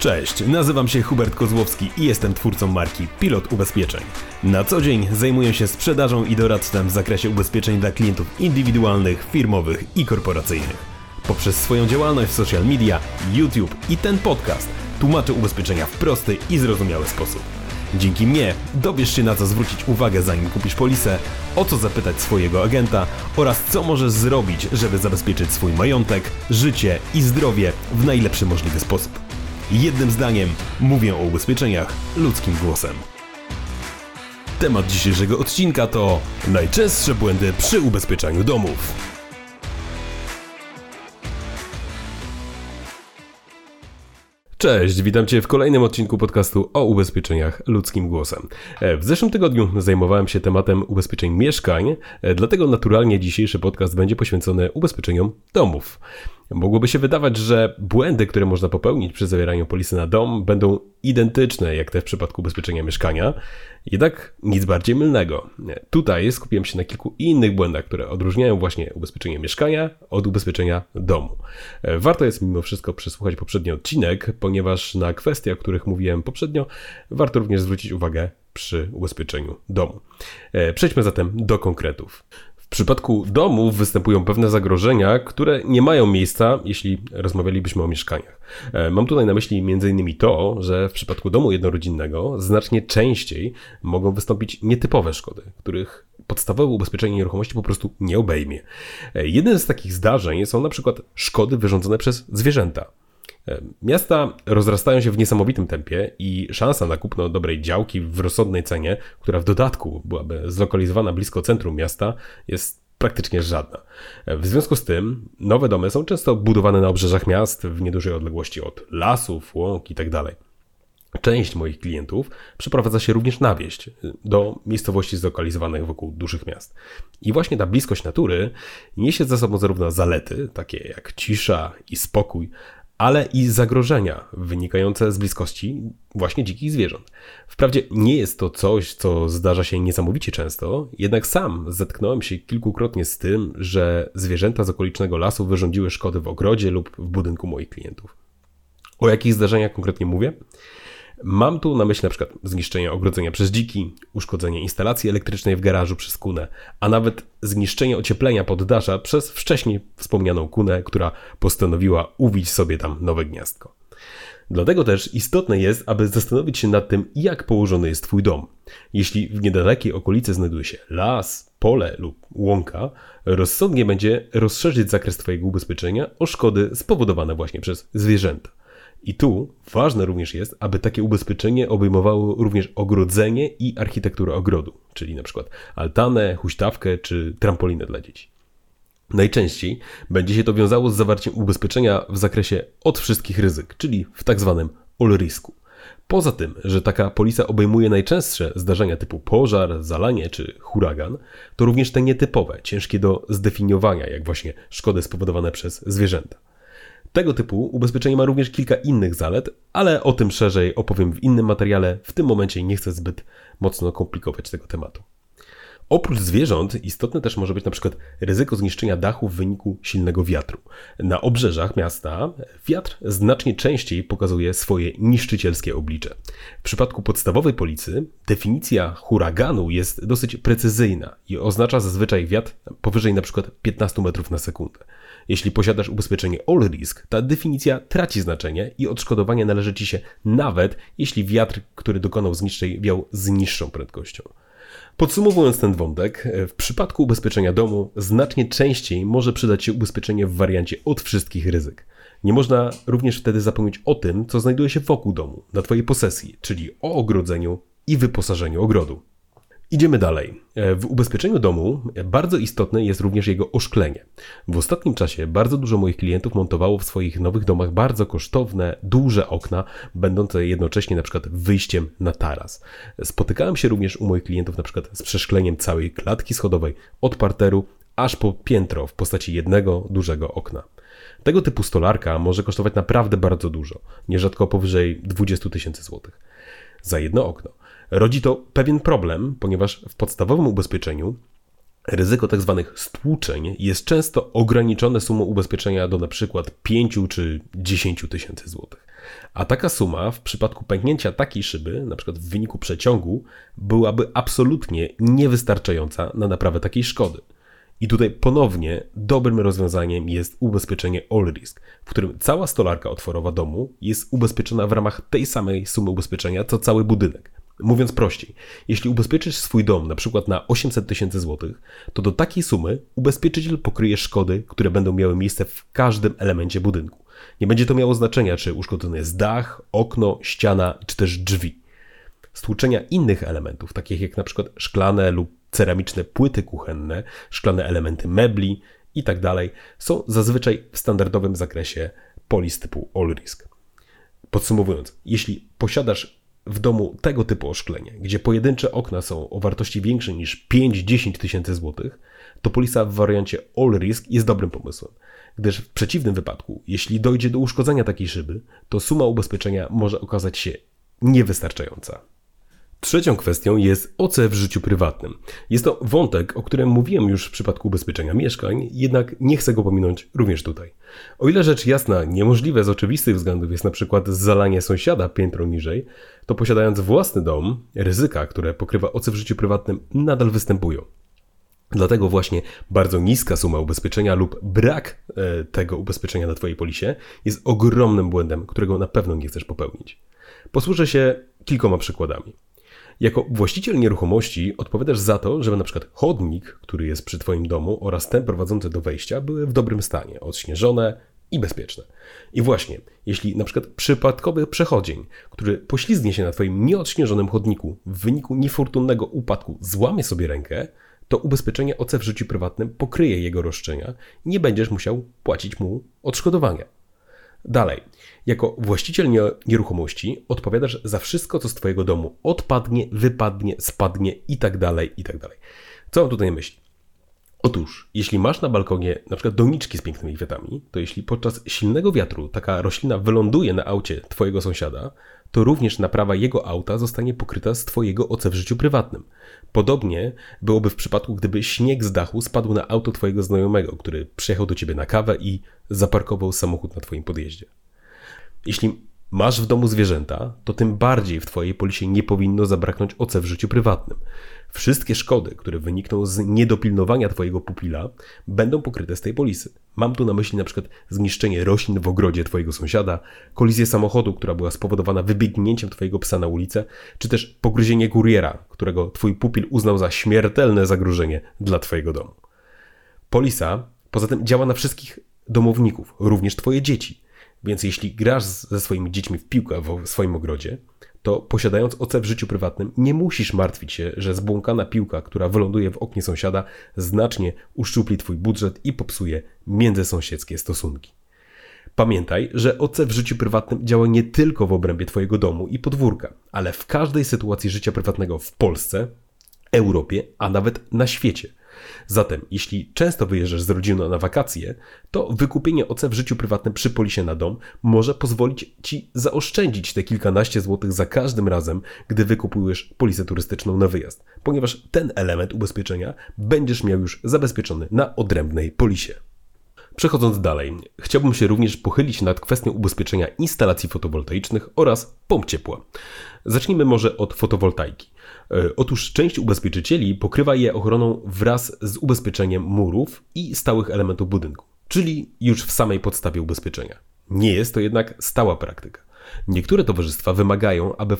Cześć, nazywam się Hubert Kozłowski i jestem twórcą marki Pilot Ubezpieczeń. Na co dzień zajmuję się sprzedażą i doradztwem w zakresie ubezpieczeń dla klientów indywidualnych, firmowych i korporacyjnych. Poprzez swoją działalność w social media, YouTube i ten podcast tłumaczę ubezpieczenia w prosty i zrozumiały sposób. Dzięki mnie dowiesz się na co zwrócić uwagę zanim kupisz polisę, o co zapytać swojego agenta oraz co możesz zrobić, żeby zabezpieczyć swój majątek, życie i zdrowie w najlepszy możliwy sposób. Jednym zdaniem mówię o ubezpieczeniach ludzkim głosem. Temat dzisiejszego odcinka to najczęstsze błędy przy ubezpieczaniu domów. Cześć, witam Cię w kolejnym odcinku podcastu o ubezpieczeniach ludzkim głosem. E, w zeszłym tygodniu zajmowałem się tematem ubezpieczeń mieszkań, e, dlatego naturalnie dzisiejszy podcast będzie poświęcony ubezpieczeniom domów. Mogłoby się wydawać, że błędy, które można popełnić przy zawieraniu polisy na dom, będą identyczne jak te w przypadku ubezpieczenia mieszkania, jednak nic bardziej mylnego. Tutaj skupiłem się na kilku innych błędach, które odróżniają właśnie ubezpieczenie mieszkania od ubezpieczenia domu. Warto jest mimo wszystko przesłuchać poprzedni odcinek, ponieważ na kwestie, o których mówiłem poprzednio, warto również zwrócić uwagę przy ubezpieczeniu domu. Przejdźmy zatem do konkretów. W przypadku domów występują pewne zagrożenia, które nie mają miejsca, jeśli rozmawialibyśmy o mieszkaniach. E, mam tutaj na myśli m.in. to, że w przypadku domu jednorodzinnego znacznie częściej mogą wystąpić nietypowe szkody, których podstawowe ubezpieczenie nieruchomości po prostu nie obejmie. E, jednym z takich zdarzeń są na przykład szkody wyrządzone przez zwierzęta. E, miasta rozrastają się w niesamowitym tempie i szansa na kupno dobrej działki w rozsądnej cenie, która w dodatku byłaby zlokalizowana blisko centrum miasta, jest praktycznie żadna. E, w związku z tym nowe domy są często budowane na obrzeżach miast w niedużej odległości od lasów, łąk itd. Tak Część moich klientów przeprowadza się również na wieś, do miejscowości zlokalizowanych wokół dużych miast. I właśnie ta bliskość natury niesie ze sobą zarówno zalety, takie jak cisza i spokój, ale i zagrożenia wynikające z bliskości właśnie dzikich zwierząt. Wprawdzie nie jest to coś, co zdarza się niesamowicie często, jednak sam zetknąłem się kilkukrotnie z tym, że zwierzęta z okolicznego lasu wyrządziły szkody w ogrodzie lub w budynku moich klientów. O jakich zdarzeniach konkretnie mówię? Mam tu na myśli na przykład zniszczenie ogrodzenia przez dziki, uszkodzenie instalacji elektrycznej w garażu przez kunę, a nawet zniszczenie ocieplenia poddasza przez wcześniej wspomnianą kunę, która postanowiła uwić sobie tam nowe gniazdko. Dlatego też istotne jest, aby zastanowić się nad tym, jak położony jest Twój dom. Jeśli w niedalekiej okolicy znajduje się las, pole lub łąka, rozsądnie będzie rozszerzyć zakres Twojego ubezpieczenia o szkody spowodowane właśnie przez zwierzęta. I tu ważne również jest, aby takie ubezpieczenie obejmowało również ogrodzenie i architekturę ogrodu, czyli na przykład altanę, huśtawkę czy trampolinę dla dzieci. Najczęściej będzie się to wiązało z zawarciem ubezpieczenia w zakresie od wszystkich ryzyk, czyli w tak zwanym all risku. Poza tym, że taka polisa obejmuje najczęstsze zdarzenia typu pożar, zalanie czy huragan, to również te nietypowe, ciężkie do zdefiniowania, jak właśnie szkody spowodowane przez zwierzęta. Tego typu ubezpieczenie ma również kilka innych zalet, ale o tym szerzej opowiem w innym materiale. W tym momencie nie chcę zbyt mocno komplikować tego tematu. Oprócz zwierząt istotne też może być przykład ryzyko zniszczenia dachu w wyniku silnego wiatru. Na obrzeżach miasta wiatr znacznie częściej pokazuje swoje niszczycielskie oblicze. W przypadku podstawowej policy definicja huraganu jest dosyć precyzyjna i oznacza zazwyczaj wiatr powyżej przykład 15 metrów na sekundę. Jeśli posiadasz ubezpieczenie All Risk, ta definicja traci znaczenie i odszkodowanie należy Ci się nawet, jeśli wiatr, który dokonał zniszczeń, wiał z niższą prędkością. Podsumowując ten wątek, w przypadku ubezpieczenia domu znacznie częściej może przydać się ubezpieczenie w wariancie od wszystkich ryzyk. Nie można również wtedy zapomnieć o tym, co znajduje się wokół domu, na Twojej posesji, czyli o ogrodzeniu i wyposażeniu ogrodu. Idziemy dalej. E, w ubezpieczeniu domu bardzo istotne jest również jego oszklenie. W ostatnim czasie bardzo dużo moich klientów montowało w swoich nowych domach bardzo kosztowne, duże okna, będące jednocześnie na przykład wyjściem na taras. Spotykałem się również u moich klientów na przykład z przeszkleniem całej klatki schodowej od parteru aż po piętro w postaci jednego dużego okna. Tego typu stolarka może kosztować naprawdę bardzo dużo, nierzadko powyżej 20 tysięcy złotych za jedno okno. Rodzi to pewien problem, ponieważ w podstawowym ubezpieczeniu ryzyko tzw. Tak stłuczeń jest często ograniczone sumą ubezpieczenia do np. 5 czy 10 tysięcy złotych. A taka suma w przypadku pęknięcia takiej szyby, np. w wyniku przeciągu, byłaby absolutnie niewystarczająca na naprawę takiej szkody. I tutaj ponownie dobrym rozwiązaniem jest ubezpieczenie All Risk, w którym cała stolarka otworowa domu jest ubezpieczona w ramach tej samej sumy ubezpieczenia co cały budynek. Mówiąc prościej, jeśli ubezpieczysz swój dom na przykład na 800 tysięcy złotych, to do takiej sumy ubezpieczyciel pokryje szkody, które będą miały miejsce w każdym elemencie budynku. Nie będzie to miało znaczenia, czy uszkodzony jest dach, okno, ściana, czy też drzwi. Stłuczenia innych elementów, takich jak na przykład szklane lub ceramiczne płyty kuchenne, szklane elementy mebli itd., tak są zazwyczaj w standardowym zakresie polis typu All Risk. Podsumowując, jeśli posiadasz w domu tego typu oszklenie, gdzie pojedyncze okna są o wartości większej niż 5-10 tysięcy złotych, to polisa w wariancie All Risk jest dobrym pomysłem, gdyż w przeciwnym wypadku, jeśli dojdzie do uszkodzenia takiej szyby, to suma ubezpieczenia może okazać się niewystarczająca. Trzecią kwestią jest OC w życiu prywatnym. Jest to wątek, o którym mówiłem już w przypadku ubezpieczenia mieszkań, jednak nie chcę go pominąć również tutaj. O ile rzecz jasna niemożliwe z oczywistych względów jest na przykład zalanie sąsiada piętro niżej, to posiadając własny dom, ryzyka, które pokrywa OC w życiu prywatnym nadal występują. Dlatego właśnie bardzo niska suma ubezpieczenia lub brak e, tego ubezpieczenia na Twojej polisie jest ogromnym błędem, którego na pewno nie chcesz popełnić. Posłużę się kilkoma przykładami. Jako właściciel nieruchomości odpowiadasz za to, żeby na przykład chodnik, który jest przy Twoim domu oraz ten prowadzący do wejścia były w dobrym stanie, odśnieżone i bezpieczne. I właśnie, jeśli na przykład przypadkowy przechodzień, który poślizgnie się na Twoim nieodśnieżonym chodniku w wyniku niefortunnego upadku złamie sobie rękę, to ubezpieczenie OC w życiu prywatnym pokryje jego roszczenia i nie będziesz musiał płacić mu odszkodowania. Dalej, jako właściciel nieruchomości odpowiadasz za wszystko, co z Twojego domu odpadnie, wypadnie, spadnie itd. Tak itd. Tak co mam tutaj na myśli? Otóż, jeśli masz na balkonie na przykład doniczki z pięknymi kwiatami, to jeśli podczas silnego wiatru taka roślina wyląduje na aucie Twojego sąsiada, to również naprawa jego auta zostanie pokryta z Twojego OC w życiu prywatnym. Podobnie byłoby w przypadku, gdyby śnieg z dachu spadł na auto Twojego znajomego, który przyjechał do Ciebie na kawę i zaparkował samochód na Twoim podjeździe. Jeśli masz w domu zwierzęta, to tym bardziej w Twojej polisie nie powinno zabraknąć OC w życiu prywatnym. Wszystkie szkody, które wynikną z niedopilnowania Twojego pupila, będą pokryte z tej polisy. Mam tu na myśli przykład zniszczenie roślin w ogrodzie Twojego sąsiada, kolizję samochodu, która była spowodowana wybiegnięciem Twojego psa na ulicę, czy też pogryzienie kuriera, którego Twój pupil uznał za śmiertelne zagrożenie dla Twojego domu. Polisa poza tym działa na wszystkich domowników, również Twoje dzieci. Więc jeśli grasz ze swoimi dziećmi w piłkę w swoim ogrodzie, to posiadając OC w życiu prywatnym, nie musisz martwić się, że zbłąkana piłka, która wyląduje w oknie sąsiada, znacznie uszczupli twój budżet i popsuje międzysąsiedzkie stosunki. Pamiętaj, że OC w życiu prywatnym działa nie tylko w obrębie Twojego domu i podwórka, ale w każdej sytuacji życia prywatnego w Polsce, Europie, a nawet na świecie. Zatem, jeśli często wyjeżdżasz z rodziną na wakacje, to wykupienie OC w życiu prywatnym przy polisie na dom może pozwolić Ci zaoszczędzić te kilkanaście złotych za każdym razem, gdy wykupujesz polisę turystyczną na wyjazd, ponieważ ten element ubezpieczenia będziesz miał już zabezpieczony na odrębnej polisie. Przechodząc dalej, chciałbym się również pochylić nad kwestią ubezpieczenia instalacji fotowoltaicznych oraz pomp ciepła. Zacznijmy może od fotowoltaiki. E, otóż część ubezpieczycieli pokrywa je ochroną wraz z ubezpieczeniem murów i stałych elementów budynku, czyli już w samej podstawie ubezpieczenia. Nie jest to jednak stała praktyka. Niektóre towarzystwa wymagają, aby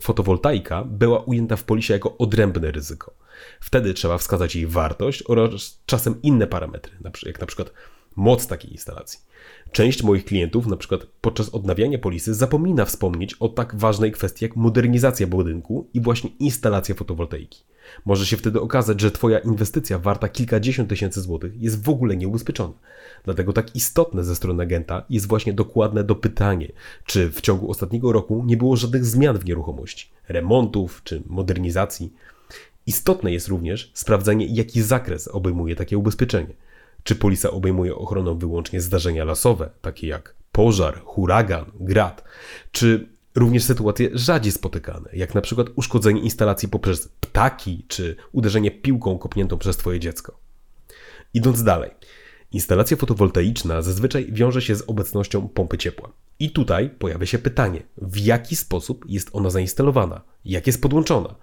fotowoltaika była ujęta w polisie jako odrębne ryzyko. Wtedy trzeba wskazać jej wartość oraz czasem inne parametry, jak na przykład moc takiej instalacji. Część moich klientów, na przykład podczas odnawiania polisy, zapomina wspomnieć o tak ważnej kwestii jak modernizacja budynku i właśnie instalacja fotowoltaiki. Może się wtedy okazać, że Twoja inwestycja warta kilkadziesiąt tysięcy złotych jest w ogóle nieubezpieczona. Dlatego tak istotne ze strony agenta jest właśnie dokładne dopytanie, czy w ciągu ostatniego roku nie było żadnych zmian w nieruchomości, remontów czy modernizacji. Istotne jest również sprawdzenie, jaki zakres obejmuje takie ubezpieczenie. Czy polisa obejmuje ochroną wyłącznie zdarzenia lasowe, takie jak pożar, huragan, grad, czy również sytuacje rzadziej spotykane, jak na przykład uszkodzenie instalacji poprzez ptaki, czy uderzenie piłką kopniętą przez Twoje dziecko. Idąc dalej, instalacja fotowoltaiczna zazwyczaj wiąże się z obecnością pompy ciepła. I tutaj pojawia się pytanie, w jaki sposób jest ona zainstalowana, jak jest podłączona.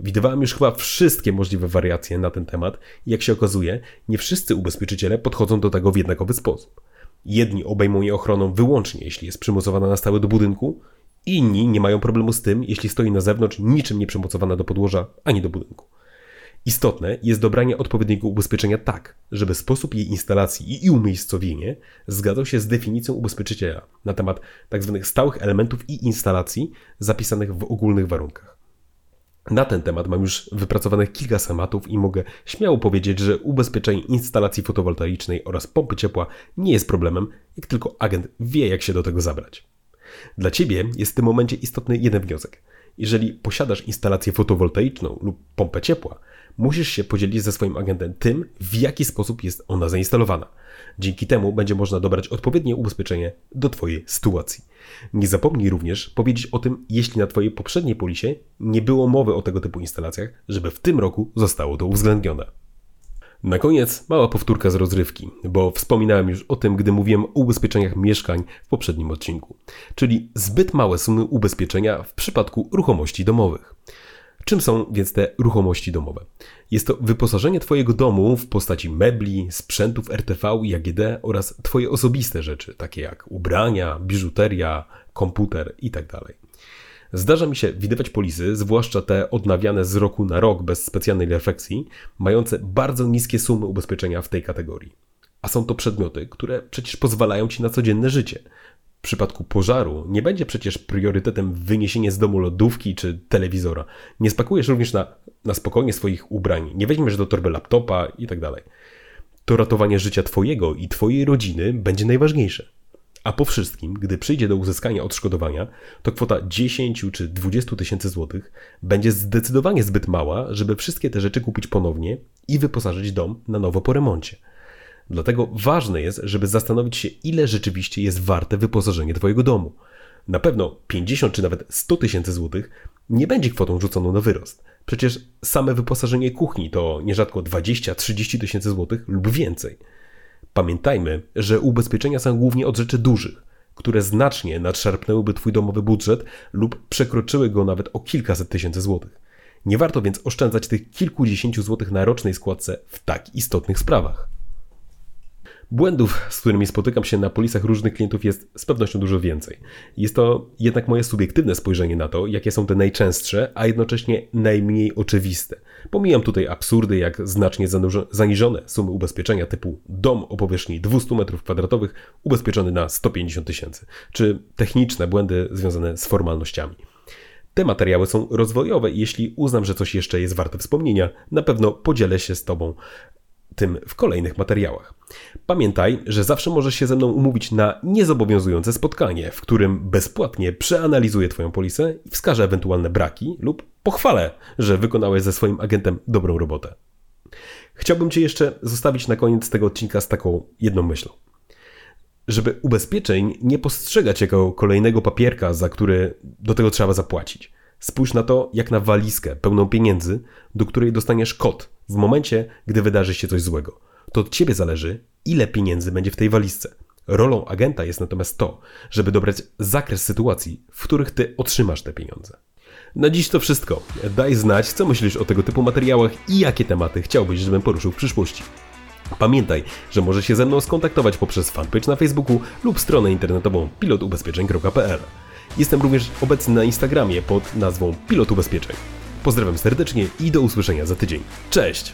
Widywałem już chyba wszystkie możliwe wariacje na ten temat i jak się okazuje, nie wszyscy ubezpieczyciele podchodzą do tego w jednakowy sposób. Jedni obejmą je ochroną wyłącznie, jeśli jest przymocowana na stałe do budynku, inni nie mają problemu z tym, jeśli stoi na zewnątrz, niczym nie przymocowana do podłoża ani do budynku. Istotne jest dobranie odpowiedniego ubezpieczenia tak, żeby sposób jej instalacji i umiejscowienie zgadzał się z definicją ubezpieczyciela na temat tzw. Tak stałych elementów i instalacji zapisanych w ogólnych warunkach. Na ten temat mam już wypracowanych kilka schematów i mogę śmiało powiedzieć, że ubezpieczenie instalacji fotowoltaicznej oraz pompy ciepła nie jest problemem, jak tylko agent wie, jak się do tego zabrać. Dla Ciebie jest w tym momencie istotny jeden wniosek. Jeżeli posiadasz instalację fotowoltaiczną lub pompę ciepła, musisz się podzielić ze swoim agentem tym, w jaki sposób jest ona zainstalowana. Dzięki temu będzie można dobrać odpowiednie ubezpieczenie do Twojej sytuacji. Nie zapomnij również powiedzieć o tym, jeśli na Twojej poprzedniej polisie nie było mowy o tego typu instalacjach, żeby w tym roku zostało to uwzględnione. Na koniec mała powtórka z rozrywki, bo wspominałem już o tym, gdy mówiłem o ubezpieczeniach mieszkań w poprzednim odcinku, czyli zbyt małe sumy ubezpieczenia w przypadku ruchomości domowych. Czym są więc te ruchomości domowe? Jest to wyposażenie Twojego domu w postaci mebli, sprzętów RTV i AGD oraz Twoje osobiste rzeczy, takie jak ubrania, biżuteria, komputer itd. Tak Zdarza mi się widywać polisy, zwłaszcza te odnawiane z roku na rok bez specjalnej refleksji, mające bardzo niskie sumy ubezpieczenia w tej kategorii. A są to przedmioty, które przecież pozwalają Ci na codzienne życie. W przypadku pożaru nie będzie przecież priorytetem wyniesienie z domu lodówki czy telewizora. Nie spakujesz również na, na spokojnie swoich ubrań, nie weźmiesz do torby laptopa itd. Tak to ratowanie życia Twojego i Twojej rodziny będzie najważniejsze. A po wszystkim, gdy przyjdzie do uzyskania odszkodowania, to kwota 10 czy 20 tysięcy złotych będzie zdecydowanie zbyt mała, żeby wszystkie te rzeczy kupić ponownie i wyposażyć dom na nowo po remoncie. Dlatego ważne jest, żeby zastanowić się, ile rzeczywiście jest warte wyposażenie Twojego domu. Na pewno 50 czy nawet 100 tysięcy złotych nie będzie kwotą rzuconą na wyrost. Przecież same wyposażenie kuchni to nierzadko 20-30 tysięcy złotych lub więcej. Pamiętajmy, że ubezpieczenia są głównie od rzeczy dużych, które znacznie nadszarpnęłyby Twój domowy budżet lub przekroczyły go nawet o kilkaset tysięcy złotych. Nie warto więc oszczędzać tych kilkudziesięciu złotych na rocznej składce w tak istotnych sprawach. Błędów, z którymi spotykam się na polisach różnych klientów jest z pewnością dużo więcej. Jest to jednak moje subiektywne spojrzenie na to, jakie są te najczęstsze, a jednocześnie najmniej oczywiste. Pomijam tutaj absurdy jak znacznie zaniżone sumy ubezpieczenia typu dom o powierzchni 200 m2 ubezpieczony na 150 tysięcy, czy techniczne błędy związane z formalnościami. Te materiały są rozwojowe i jeśli uznam, że coś jeszcze jest warte wspomnienia, na pewno podzielę się z Tobą tym w kolejnych materiałach. Pamiętaj, że zawsze możesz się ze mną umówić na niezobowiązujące spotkanie, w którym bezpłatnie przeanalizuję Twoją polisę i wskażę ewentualne braki lub pochwalę, że wykonałeś ze swoim agentem dobrą robotę. Chciałbym Cię jeszcze zostawić na koniec tego odcinka z taką jedną myślą. Żeby ubezpieczeń nie postrzegać jako kolejnego papierka, za który do tego trzeba zapłacić. Spójrz na to jak na walizkę pełną pieniędzy, do której dostaniesz kod w momencie, gdy wydarzy się coś złego. To od ciebie zależy, ile pieniędzy będzie w tej walizce. Rolą agenta jest natomiast to, żeby dobrać zakres sytuacji, w których ty otrzymasz te pieniądze. Na dziś to wszystko. Daj znać, co myślisz o tego typu materiałach i jakie tematy chciałbyś, żebym poruszył w przyszłości. Pamiętaj, że możesz się ze mną skontaktować poprzez fanpage na Facebooku lub stronę internetową pilotubezpieczeń.pl. Jestem również obecny na Instagramie pod nazwą Pilot Ubezpieczeń. Pozdrawiam serdecznie i do usłyszenia za tydzień. Cześć!